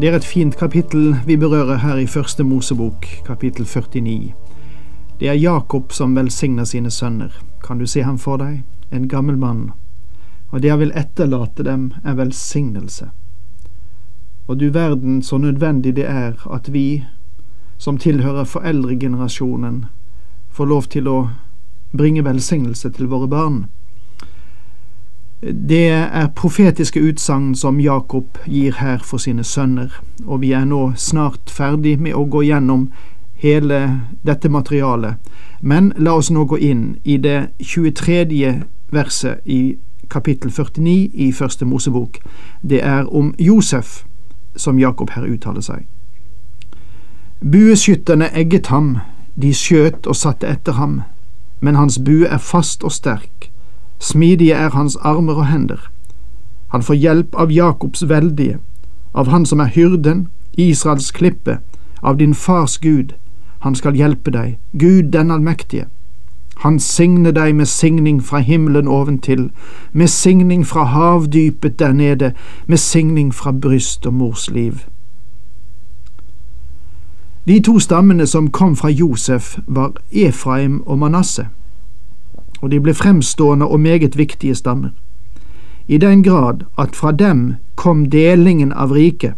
Det er et fint kapittel vi berører her i Første Mosebok, kapittel 49. Det er Jakob som velsigner sine sønner. Kan du se ham for deg? En gammel mann. Og det han vil etterlate dem, er velsignelse. Og du verden så nødvendig det er at vi, som tilhører foreldregenerasjonen, får lov til å bringe velsignelse til våre barn. Det er profetiske utsagn som Jakob gir her for sine sønner, og vi er nå snart ferdig med å gå gjennom hele dette materialet. Men la oss nå gå inn i det 23. verset i kapittel 49 i Første Mosebok. Det er om Josef som Jakob her uttaler seg. Bueskytterne egget ham, de skjøt og satte etter ham, men hans bue er fast og sterk Smidige er hans armer og hender. Han får hjelp av Jakobs veldige, av han som er hyrden, Israels klippe, av din fars Gud. Han skal hjelpe deg, Gud den allmektige. Han signe deg med signing fra himmelen oventil, med signing fra havdypet der nede, med signing fra bryst og mors liv. De to stammene som kom fra Josef, var Efraim og Manasseh og de ble fremstående og meget viktige stammer. I den grad at fra dem kom delingen av riket.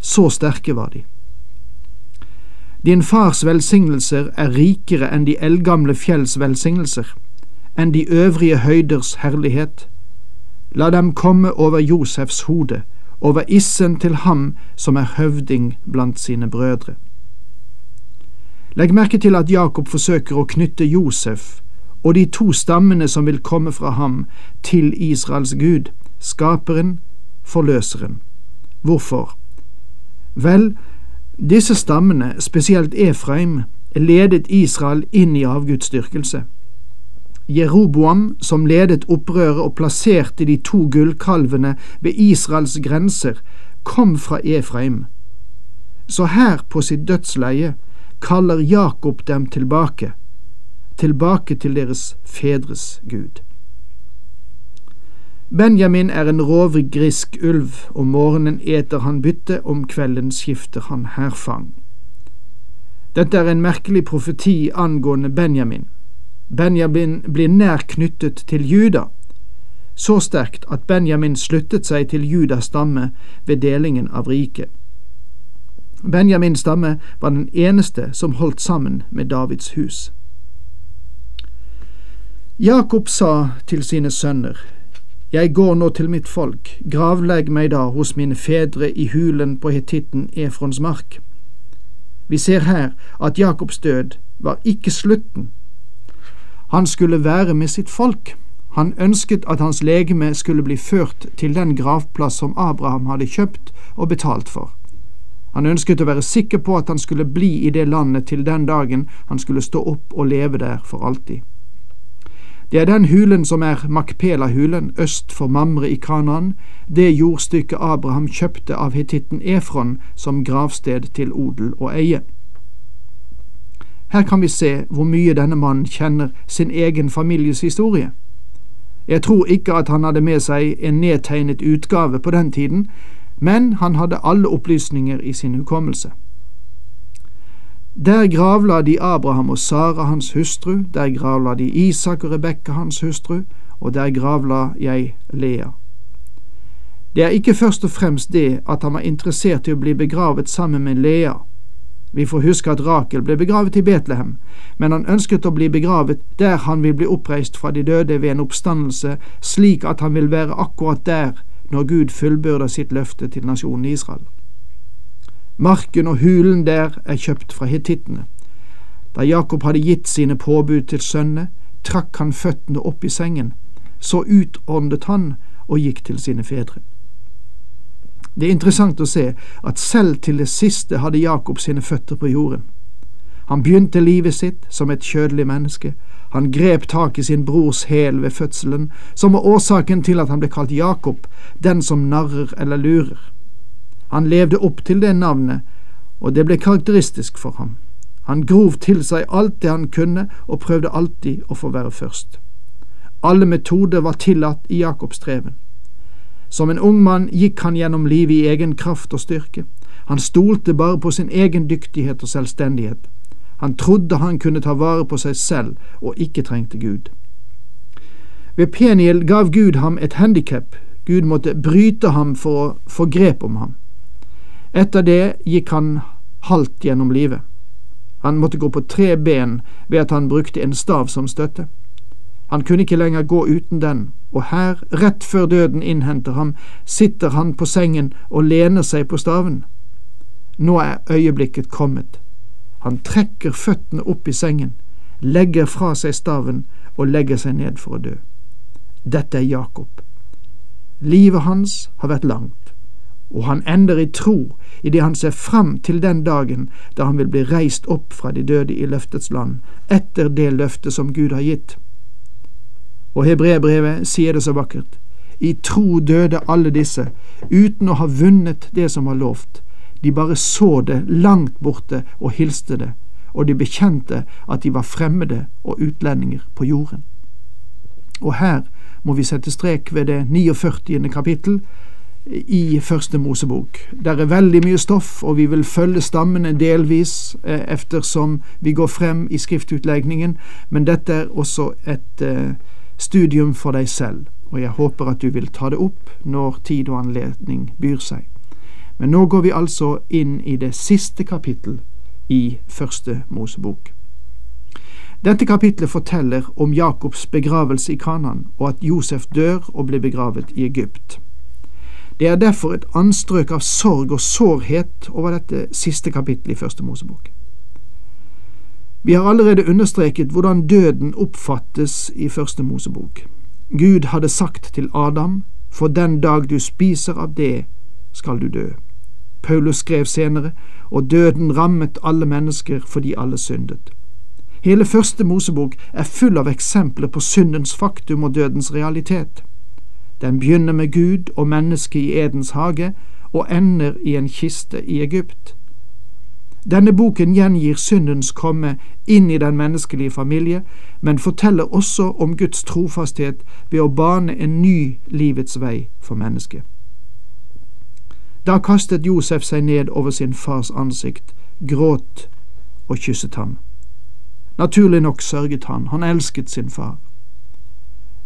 Så sterke var de. Din fars velsignelser er rikere enn de eldgamle fjells velsignelser, enn de øvrige høyders herlighet. La dem komme over Josefs hode, over issen til ham som er høvding blant sine brødre. Legg merke til at Jakob forsøker å knytte Josef og de to stammene som vil komme fra ham, til Israels Gud, skaperen, forløseren. Hvorfor? Vel, disse stammene, spesielt Efraim, ledet Israel inn i avgudsdyrkelse. Jeroboam, som ledet opprøret og plasserte de to gullkalvene ved Israels grenser, kom fra Efraim. Så her på sitt dødsleie kaller Jakob dem tilbake tilbake til deres fedres Gud. Benjamin er en rovgrisk ulv, om morgenen eter han bytte, om kvelden skifter han hærfang. Dette er en merkelig profeti angående Benjamin. Benjamin blir nær knyttet til Juda, så sterkt at Benjamin sluttet seg til Judas stamme ved delingen av riket. Benjamins stamme var den eneste som holdt sammen med Davids hus. Jakob sa til sine sønner, Jeg går nå til mitt folk, gravlegg meg da hos mine fedre i hulen på hetitten Efrons mark. Vi ser her at Jakobs død var ikke slutten. Han skulle være med sitt folk. Han ønsket at hans legeme skulle bli ført til den gravplass som Abraham hadde kjøpt og betalt for. Han ønsket å være sikker på at han skulle bli i det landet til den dagen han skulle stå opp og leve der for alltid. Det er den hulen som er Makpela-hulen øst for Mamre i Kanaan, det jordstykket Abraham kjøpte av hetitten Efron som gravsted til odel og eie. Her kan vi se hvor mye denne mannen kjenner sin egen families historie. Jeg tror ikke at han hadde med seg en nedtegnet utgave på den tiden, men han hadde alle opplysninger i sin hukommelse. Der gravla de Abraham og Sara hans hustru, der gravla de Isak og Rebekka hans hustru, og der gravla jeg Lea. Det er ikke først og fremst det at han var interessert i å bli begravet sammen med Lea. Vi får huske at Rakel ble begravet i Betlehem, men han ønsket å bli begravet der han vil bli oppreist fra de døde ved en oppstandelse, slik at han vil være akkurat der når Gud fullbyrder sitt løfte til nasjonen Israel. Marken og hulen der er kjøpt fra hetittene. Da Jakob hadde gitt sine påbud til sønnene, trakk han føttene opp i sengen, så utåndet han og gikk til sine fedre. Det er interessant å se at selv til det siste hadde Jakob sine føtter på jorden. Han begynte livet sitt som et kjødelig menneske. Han grep tak i sin brors hæl ved fødselen, som var årsaken til at han ble kalt Jakob, den som narrer eller lurer. Han levde opp til det navnet, og det ble karakteristisk for ham. Han grov til seg alt det han kunne, og prøvde alltid å få være først. Alle metoder var tillatt i Jakobs streven. Som en ung mann gikk han gjennom livet i egen kraft og styrke. Han stolte bare på sin egen dyktighet og selvstendighet. Han trodde han kunne ta vare på seg selv og ikke trengte Gud. Ved Peniel gav Gud ham et handikap. Gud måtte bryte ham for å få grep om ham. Etter det gikk han halvt gjennom livet. Han måtte gå på tre ben ved at han brukte en stav som støtte. Han kunne ikke lenger gå uten den, og her, rett før døden innhenter ham, sitter han på sengen og lener seg på staven. Nå er øyeblikket kommet. Han trekker føttene opp i sengen, legger fra seg staven og legger seg ned for å dø. Dette er Jakob. Livet hans har vært langt og han ender i tro idet han ser fram til den dagen da han vil bli reist opp fra de døde i løftets land, etter det løftet som Gud har gitt. Og hebreerbrevet sier det så vakkert. I tro døde alle disse, uten å ha vunnet det som var lovt. De bare så det langt borte og hilste det, og de bekjente at de var fremmede og utlendinger på jorden. Og her må vi sette strek ved det 49. kapittel, i Første Mosebok. Det er veldig mye stoff, og vi vil følge stammene delvis eh, eftersom vi går frem i skriftutlegningen, men dette er også et eh, studium for deg selv, og jeg håper at du vil ta det opp når tid og anledning byr seg. Men nå går vi altså inn i det siste kapittel i Første Mosebok. Dette kapitlet forteller om Jakobs begravelse i Kanan, og at Josef dør og blir begravet i Egypt. Det er derfor et anstrøk av sorg og sårhet over dette siste kapittelet i Første Mosebok. Vi har allerede understreket hvordan døden oppfattes i Første Mosebok. Gud hadde sagt til Adam, for den dag du spiser av det, skal du dø. Paulus skrev senere, og døden rammet alle mennesker fordi alle syndet. Hele Første Mosebok er full av eksempler på syndens faktum og dødens realitet. Den begynner med Gud og mennesket i Edens hage og ender i en kiste i Egypt. Denne boken gjengir syndens komme inn i den menneskelige familie, men forteller også om Guds trofasthet ved å bane en ny livets vei for mennesket. Da kastet Josef seg ned over sin fars ansikt, gråt og kysset ham. Naturlig nok sørget han, han elsket sin far.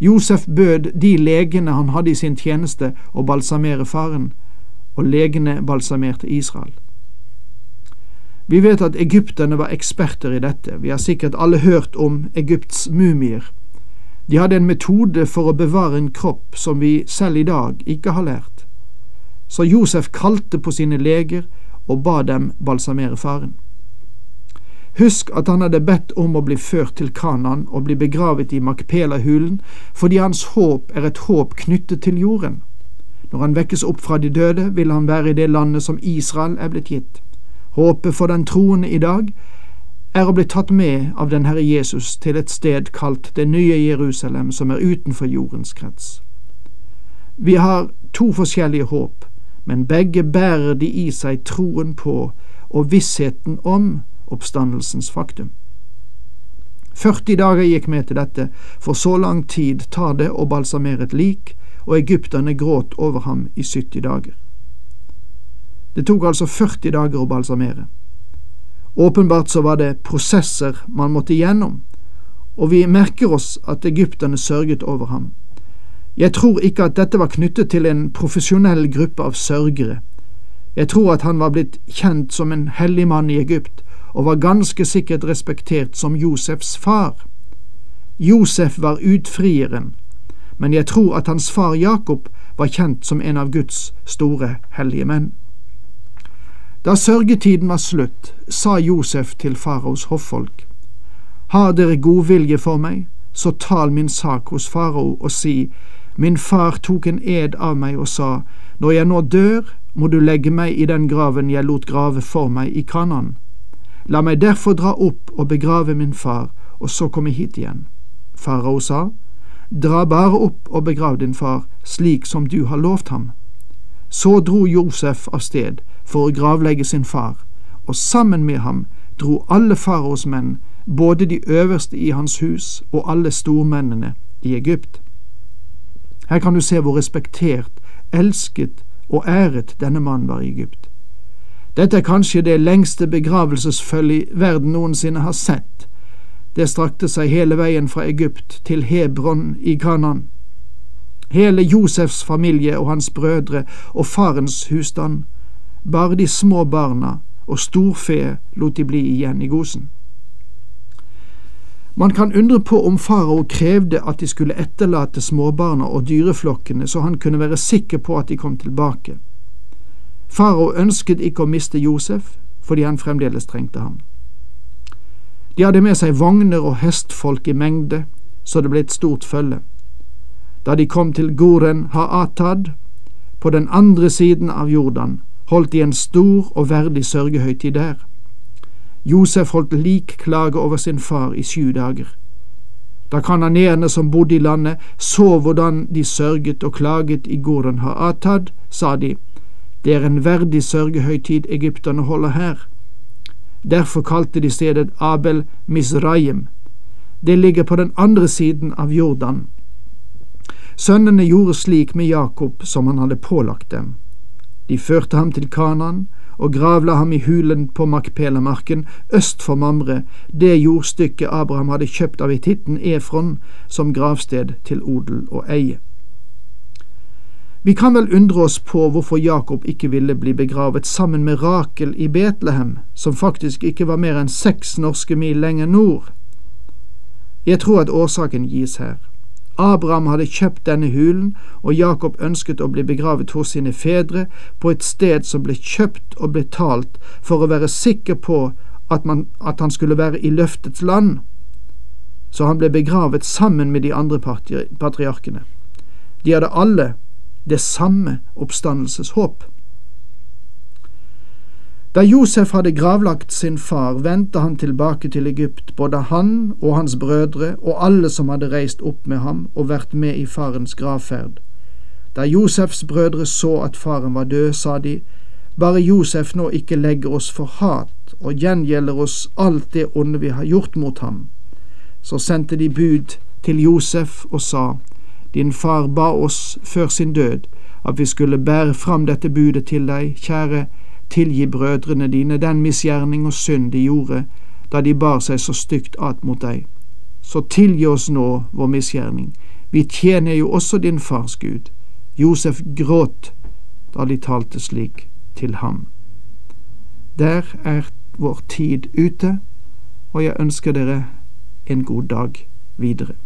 Josef bød de legene han hadde i sin tjeneste, å balsamere faren, og legene balsamerte Israel. Vi vet at egypterne var eksperter i dette, vi har sikkert alle hørt om Egypts mumier. De hadde en metode for å bevare en kropp som vi selv i dag ikke har lært. Så Josef kalte på sine leger og ba dem balsamere faren. Husk at han hadde bedt om å bli ført til Kanan og bli begravet i Makpela-hulen, fordi hans håp er et håp knyttet til jorden. Når han vekkes opp fra de døde, vil han være i det landet som Israel er blitt gitt. Håpet for den troende i dag er å bli tatt med av den Herre Jesus til et sted kalt det nye Jerusalem, som er utenfor jordens krets. Vi har to forskjellige håp, men begge bærer de i seg troen på og vissheten om oppstandelsens faktum. 40 dager gikk med til dette, for så lang tid tar det å balsamere et lik, og egypterne gråt over ham i 70 dager. Det tok altså 40 dager å balsamere. Åpenbart så var det prosesser man måtte gjennom, og vi merker oss at egypterne sørget over ham. Jeg tror ikke at dette var knyttet til en profesjonell gruppe av sørgere. Jeg tror at han var blitt kjent som en hellig mann i Egypt, og var ganske sikkert respektert som Josefs far. Josef var utfrieren, men jeg tror at hans far Jakob var kjent som en av Guds store hellige menn. Da sørgetiden var slutt, sa Josef til faraos hoffolk, Har dere godvilje for meg, så tal min sak hos farao og si, Min far tok en ed av meg og sa, Når jeg nå dør må du legge meg i den graven jeg lot grave for meg i Kanan. La meg derfor dra opp og begrave min far, og så komme hit igjen. Farao sa, Dra bare opp og begrav din far, slik som du har lovt ham. Så dro Josef av sted for å gravlegge sin far, og sammen med ham dro alle faraos menn, både de øverste i hans hus og alle stormennene i Egypt. Her kan du se hvor respektert, elsket og æret denne mannen var i Egypt. Dette er kanskje det lengste begravelsesfølget verden noensinne har sett. Det strakte seg hele veien fra Egypt til Hebron i Kanan. Hele Josefs familie og hans brødre og farens husstand, bare de små barna og storfe lot de bli igjen i Gosen. Man kan undre på om farao krevde at de skulle etterlate småbarna og dyreflokkene så han kunne være sikker på at de kom tilbake. Farao ønsket ikke å miste Josef fordi han fremdeles trengte ham. De hadde med seg vogner og hestfolk i mengde, så det ble et stort følge. Da de kom til Goren Haatad, på den andre siden av Jordan, holdt de en stor og verdig sørgehøytid der. Josef holdt likklage over sin far i sju dager. Da kananeerne som bodde i landet, så hvordan de sørget og klaget i Goren Haatad, sa de, det er en verdig sørgehøytid egypterne holder her. Derfor kalte de stedet Abel Misraim. Det ligger på den andre siden av Jordan. Sønnene gjorde slik med Jakob som han hadde pålagt dem. De førte ham til Kanan og gravla ham i hulen på Makpelamarken øst for Mamre, det jordstykket Abraham hadde kjøpt av hititten Efron som gravsted til odel og eie. Vi kan vel undre oss på hvorfor Jakob ikke ville bli begravet sammen med Rakel i Betlehem, som faktisk ikke var mer enn seks norske mil lenger nord. Jeg tror at årsaken gis her. Abraham hadde kjøpt denne hulen, og Jakob ønsket å bli begravet hos sine fedre, på et sted som ble kjøpt og betalt for å være sikker på at, man, at han skulle være i løftets land. Så han ble begravet sammen med de andre patriarkene. De hadde alle det samme oppstandelseshåp. Da Josef hadde gravlagt sin far, vendte han tilbake til Egypt, både han og hans brødre og alle som hadde reist opp med ham og vært med i farens gravferd. Da Josefs brødre så at faren var død, sa de, bare Josef nå ikke legger oss for hat og gjengjelder oss alt det onde vi har gjort mot ham. Så sendte de bud til Josef og sa, din far ba oss før sin død at vi skulle bære fram dette budet til deg, kjære, tilgi brødrene dine den misgjerning og synd de gjorde da de bar seg så stygt at mot deg. Så tilgi oss nå vår misgjerning, vi tjener jo også din fars Gud. Josef gråt da de talte slik til ham. Der er vår tid ute, og jeg ønsker dere en god dag videre.